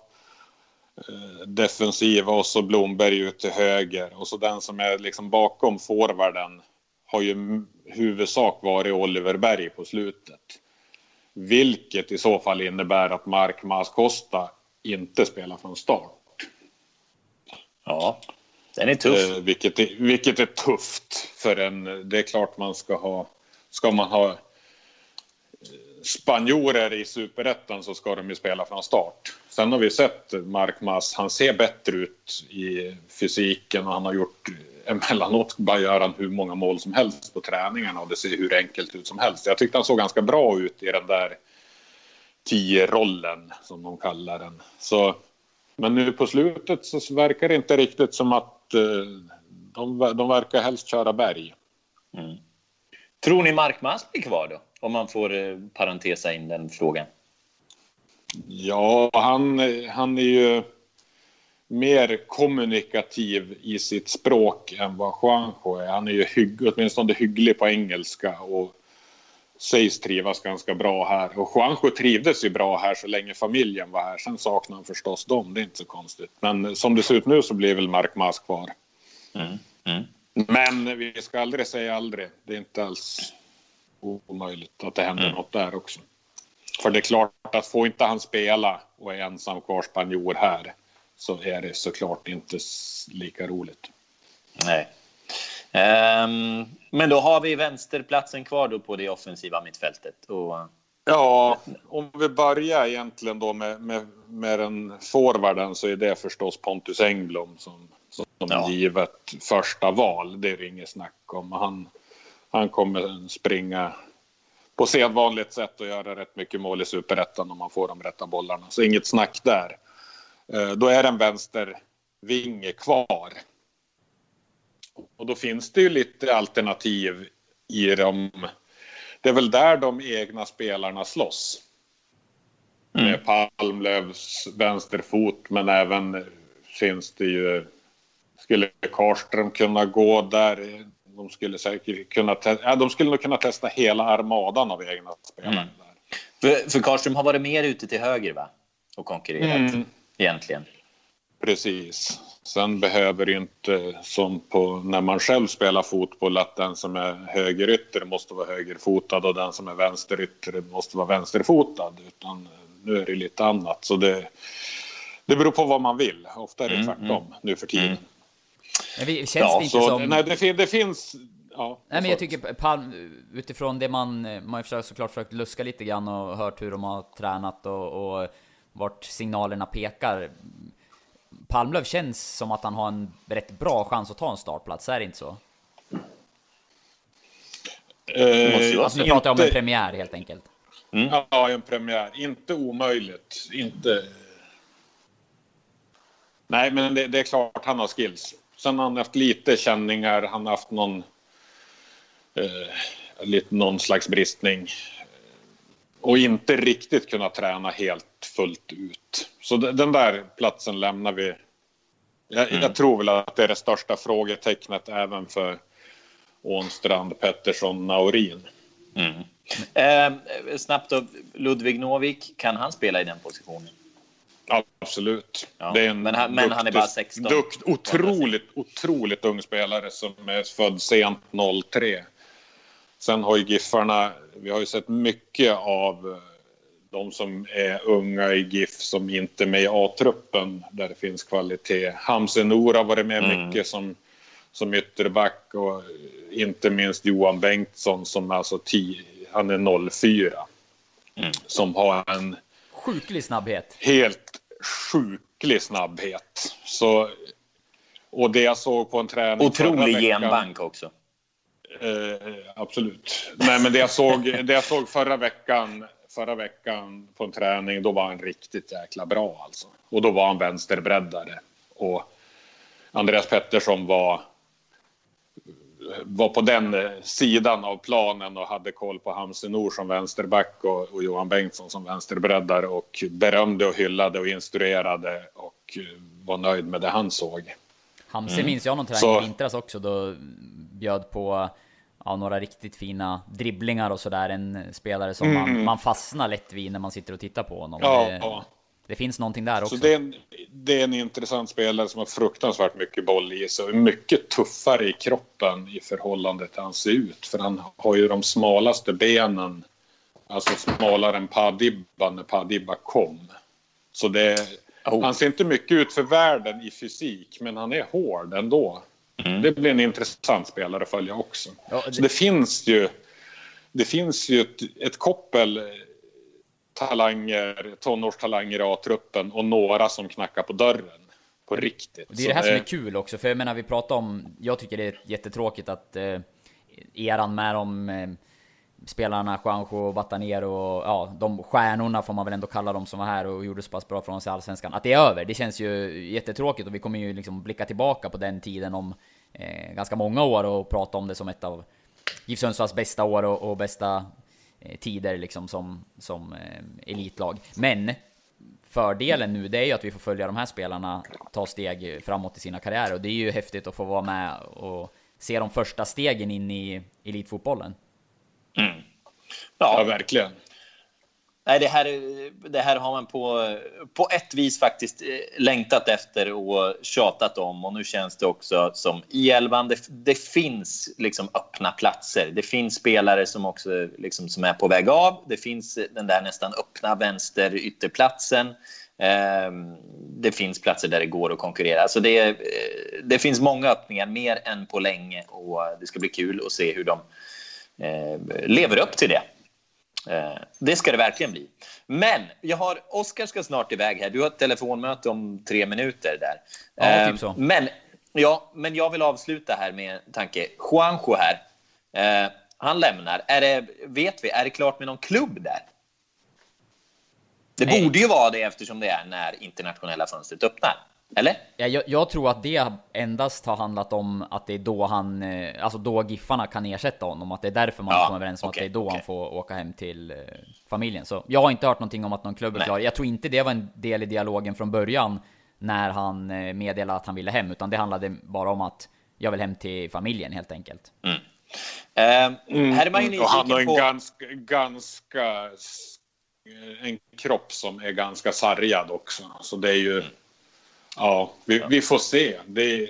defensiva och så Blomberg ut till höger och så den som är liksom bakom forwarden har ju huvudsak varit Oliver Berg på slutet. Vilket i så fall innebär att Mark Maskosta inte spelar från start. Ja, den är tuff. Eh, vilket, är, vilket är tufft för en. Det är klart man ska ha. Ska man ha spanjorer i superettan så ska de ju spela från start. Sen har vi sett Markmas, han ser bättre ut i fysiken och han har gjort emellanåt bara gör han hur många mål som helst på träningarna och det ser hur enkelt ut som helst. Jag tyckte han såg ganska bra ut i den där tio-rollen som de kallar den. Så, men nu på slutet så verkar det inte riktigt som att eh, de, de verkar helst köra berg. Mm. Tror ni Mark-Mas blir kvar då? Om man får eh, parentesa in den frågan. Ja, han, han är ju mer kommunikativ i sitt språk än vad Juanjo är. Han är ju hygg, åtminstone hygglig på engelska och sägs trivas ganska bra här. Och Juanjo trivdes ju bra här så länge familjen var här. Sen saknar han förstås dem, det är inte så konstigt. Men som det ser ut nu så blir väl Mark Mas kvar. Mm. Mm. Men vi ska aldrig säga aldrig. Det är inte alls omöjligt att det händer mm. något där också. För det är klart att får inte han spela och är ensam kvar spanjor här så är det såklart inte lika roligt. Nej. Um, men då har vi vänsterplatsen kvar då på det offensiva mittfältet. Och... Ja, om vi börjar egentligen då med, med, med den forwarden så är det förstås Pontus Engblom som, som ja. givet första val. Det är det inget snack om. Han, han kommer springa på sedvanligt sätt och göra rätt mycket mål i superettan om man får de rätta bollarna. Så inget snack där. Eh, då är en vänstervinge kvar. Och då finns det ju lite alternativ i dem. Det är väl där de egna spelarna slåss. Mm. Med Palmlövs vänsterfot, men även finns det ju... Skulle Karström kunna gå där? De skulle säkert kunna, ja, de skulle nog kunna testa hela armadan av egna spelare. Mm. För, för Karlström har varit mer ute till höger va? Och konkurrerat mm. egentligen. Precis. Sen behöver det inte som på när man själv spelar fotboll att den som är högerytter måste vara högerfotad och den som är vänsterytter måste vara vänsterfotad. Utan nu är det lite annat. Så det, det beror på vad man vill. Ofta är det mm, tvärtom mm. nu för tiden. Mm. Men det känns ja, det inte så, som... Nej, det, det finns Ja, Nej, men jag tycker Palm, utifrån det man, man har försökt, såklart försökt luska lite grann och hört hur de har tränat och, och vart signalerna pekar. Palmlöv känns som att han har en rätt bra chans att ta en startplats, är det inte så? Eh, alltså nu pratar jag om en premiär helt enkelt. Mm. Ja, en premiär. Inte omöjligt. Inte... Nej, men det, det, är klart han har skills. Sen har han haft lite känningar. Han har haft någon eh, lite, någon slags bristning och inte riktigt kunna träna helt fullt ut. Så den där platsen lämnar vi. Jag, mm. jag, tror väl att det är det största frågetecknet även för Ånstrand, Pettersson, Naurin. Mm. Eh, snabbt då, Ludvig Novik, kan han spela i den positionen? Absolut. Ja. Det är en men, han, men han är bara 16. Dukt, otroligt, otroligt ung spelare som är född sent 03. Sen har ju Giffarna, vi har ju sett mycket av eh, de som är unga i GIF som inte är med i A-truppen där det finns kvalitet. Hamse Nor har varit med mm. mycket som, som ytterback och inte minst Johan Bengtsson som alltså tio, han är 04. Mm. Som har en... Sjuklig snabbhet. Helt sjuklig snabbhet. Så, och det jag såg på en träning Otrolig genbank också. Eh, absolut. Nej, men det jag, såg, det jag såg förra veckan, förra veckan på en träning, då var han riktigt jäkla bra alltså. Och då var han vänsterbreddare. Och Andreas Pettersson var, var på den sidan av planen och hade koll på Hamse Nor som vänsterback och, och Johan Bengtsson som vänsterbreddare och berömde och hyllade och instruerade och var nöjd med det han såg. Hamse mm. minns jag någon träning i vintras också då bjöd på ja, några riktigt fina dribblingar och sådär. En spelare som mm. man, man fastnar lätt vid när man sitter och tittar på honom. Ja, det, ja. Det finns någonting där också. Så det är, en, det är en intressant spelare som har fruktansvärt mycket boll i sig och är mycket tuffare i kroppen i förhållande till han ser ut. För han har ju de smalaste benen, alltså smalare än Padibba när Padibba kom. Så det, oh. han ser inte mycket ut för världen i fysik, men han är hård ändå. Mm. Det blir en intressant spelare att följa också. Ja, det... Så det finns ju, det finns ju ett, ett koppel talanger, tonårstalanger i A-truppen och några som knackar på dörren. På riktigt. Det är det här som är kul också, för jag menar vi pratar om, jag tycker det är jättetråkigt att eh, eran med de eh, spelarna Juanjo och Batanero och ja, de stjärnorna får man väl ändå kalla dem som var här och gjorde så pass bra från oss i Allsvenskan. Att det är över, det känns ju jättetråkigt och vi kommer ju liksom blicka tillbaka på den tiden om eh, ganska många år och prata om det som ett av GIF Sundsvalls bästa år och, och bästa tider liksom som, som eh, elitlag. Men fördelen nu det är ju att vi får följa de här spelarna ta steg framåt i sina karriärer och det är ju häftigt att få vara med och se de första stegen in i elitfotbollen. Mm. Ja. ja, verkligen. Nej, det, här, det här har man på, på ett vis faktiskt eh, längtat efter och tjatat om. Och nu känns det också som i elvan, det, det finns liksom öppna platser. Det finns spelare som också liksom, som är på väg av. Det finns den där nästan öppna vänster ytterplatsen. Eh, det finns platser där det går att konkurrera. Alltså det, eh, det finns många öppningar, mer än på länge. Och det ska bli kul att se hur de Eh, lever upp till det. Eh, det ska det verkligen bli. Men jag har, Oskar ska snart iväg här. Du har ett telefonmöte om tre minuter där. Ja, typ så. Eh, men, ja, men jag vill avsluta här med en tanke. Juanjo här. han lämnar. Är det, vet vi, är det klart med någon klubb där? Det Nej. borde ju vara det eftersom det är när internationella fönstret öppnar. Eller? Ja, jag, jag, tror att det endast har handlat om att det är då han, eh, alltså då Giffarna kan ersätta honom, att det är därför man ja, kommer överens om okay, att det är då okay. han får åka hem till eh, familjen. Så jag har inte hört någonting om att någon klubb är klar. Jag tror inte det var en del i dialogen från början när han eh, meddelade att han ville hem, utan det handlade bara om att jag vill hem till familjen helt enkelt. Mm. Uh, mm, här är man ju och han har en på... ganska, ganska en kropp som är ganska sargad också. Så det är ju... Mm. Ja, vi, vi, får se. Det,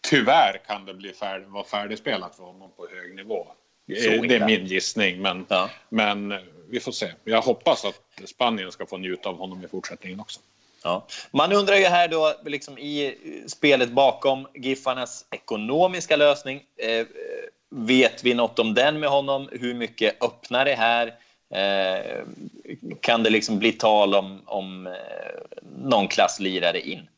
tyvärr kan det bli färd, vara färdigspelat för honom på hög nivå. Så det är min gissning, men, ja. men vi får se. Jag hoppas att Spanien ska få njuta av honom i fortsättningen också. Ja. Man undrar ju här då, liksom i spelet bakom Giffarnas ekonomiska lösning. Eh, vet vi något om den med honom? Hur mycket öppnar det här? Eh, kan det liksom bli tal om, om eh, någon klasslirare in?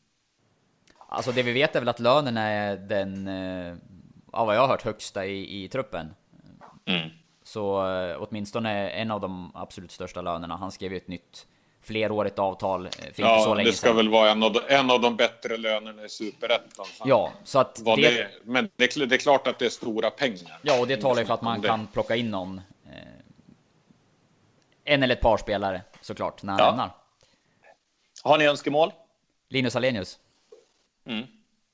Alltså det vi vet är väl att lönen är den, eh, av vad jag har hört, högsta i, i truppen. Mm. Så eh, åtminstone en av de absolut största lönerna. Han skrev ju ett nytt flerårigt avtal för ja, inte så länge det ska sedan. väl vara en av, de, en av de bättre lönerna i Superettan. Ja, så att det, det, Men det, det, är klart att det är stora pengar. Ja, och det talar ju för att man kan plocka in någon. Eh, en eller ett par spelare såklart, när han ja. lämnar. Har ni önskemål? Linus Alenius. Mm.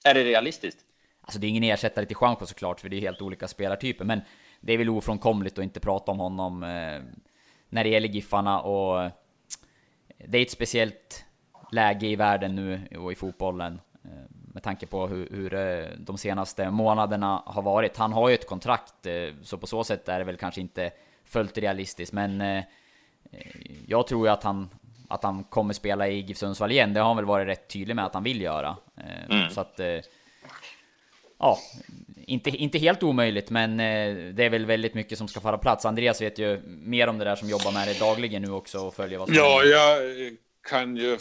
Är det realistiskt? Alltså det är ingen ersättare till Juanjo såklart, för det är helt olika spelartyper, men det är väl ofrånkomligt att inte prata om honom eh, när det gäller Giffarna och eh, det är ett speciellt läge i världen nu och i fotbollen eh, med tanke på hur, hur, de senaste månaderna har varit. Han har ju ett kontrakt, eh, så på så sätt är det väl kanske inte fullt realistiskt, men eh, jag tror ju att han att han kommer spela i GIF Sundsvall igen. Det har han väl varit rätt tydlig med att han vill göra. Eh, mm. Så att... Eh, ja, inte, inte helt omöjligt, men eh, det är väl väldigt mycket som ska fara plats. Andreas vet ju mer om det där som jobbar med det dagligen nu också och följer vad som Ja, jag kan ju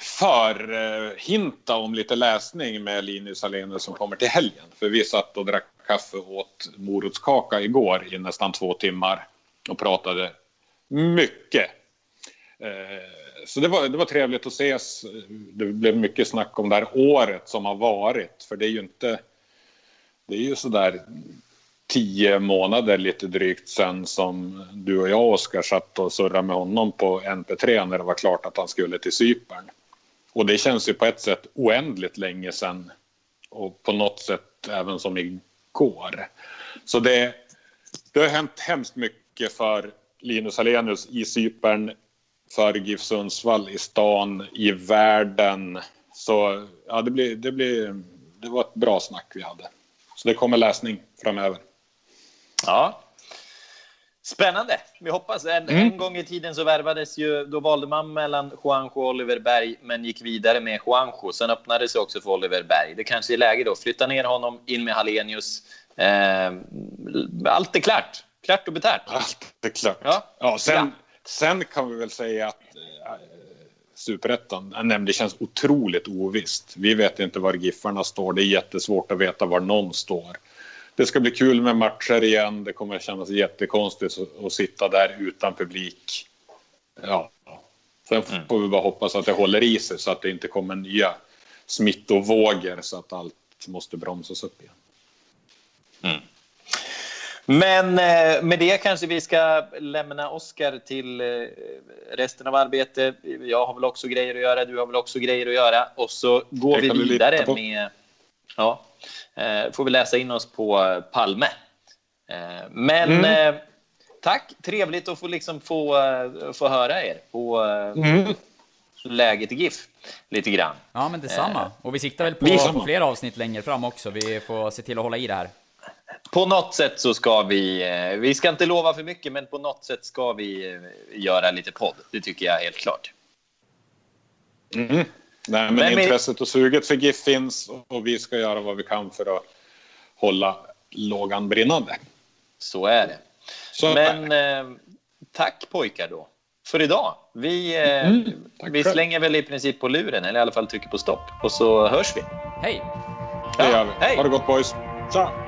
förhinta om lite läsning med Linus Alenius som kommer till helgen. För vi satt och drack kaffe och åt morotskaka igår i nästan två timmar och pratade mycket Eh, så det var, det var trevligt att ses. Det blev mycket snack om det här året som har varit. För det är ju inte... Det är ju sådär tio månader lite drygt sen som du och jag, Oskar, satt och surrade med honom på NP3 när det var klart att han skulle till Cypern. Och det känns ju på ett sätt oändligt länge sen och på något sätt även som igår. Så det, det har hänt hemskt mycket för Linus Alenius i Cypern för GIF Sundsvall i stan, i världen. Så ja, det, blir, det, blir, det var ett bra snack vi hade. Så det kommer läsning framöver. Ja. Spännande. Vi hoppas. En, mm. en gång i tiden så värvades ju, då valde man mellan Juanjo och Oliver Berg, men gick vidare med Juanjo. Sen öppnade sig också för Oliver Berg. Det kanske är läge då. Flytta ner honom, in med Hallenius. Eh, allt är klart. Klart och betärt. Allt är klart. Ja, ja sen, ja. Sen kan vi väl säga att äh, superettan, det känns otroligt ovisst. Vi vet inte var Giffarna står. Det är jättesvårt att veta var någon står. Det ska bli kul med matcher igen. Det kommer att kännas jättekonstigt att sitta där utan publik. Ja. Sen mm. får vi bara hoppas att det håller i sig så att det inte kommer nya smittovågor så att allt måste bromsas upp igen. Mm. Men eh, med det kanske vi ska lämna Oskar till eh, resten av arbetet. Jag har väl också grejer att göra, du har väl också grejer att göra. Och så går vi vidare med... Ja, eh, får vi läsa in oss på Palme. Men mm. tack, trevligt att få, liksom få, få höra er på mm. läget i GIF lite grann. Ja, men detsamma. Och vi siktar väl på, på fler avsnitt längre fram också. Vi får se till att hålla i det här på något sätt så ska vi, eh, vi ska inte lova för mycket, men på något sätt ska vi eh, göra lite podd. Det tycker jag är helt klart. Mm. Nej, men, men intresset och suget för GIF finns och vi ska göra vad vi kan för att hålla lågan brinnande. Så är det. Så men eh, tack pojkar då för idag. Vi, mm, vi slänger väl i princip på luren, eller i alla fall trycker på stopp. Och så hörs vi. Hej! Ja, det gör vi. Hej. Ha det gott boys. Tja!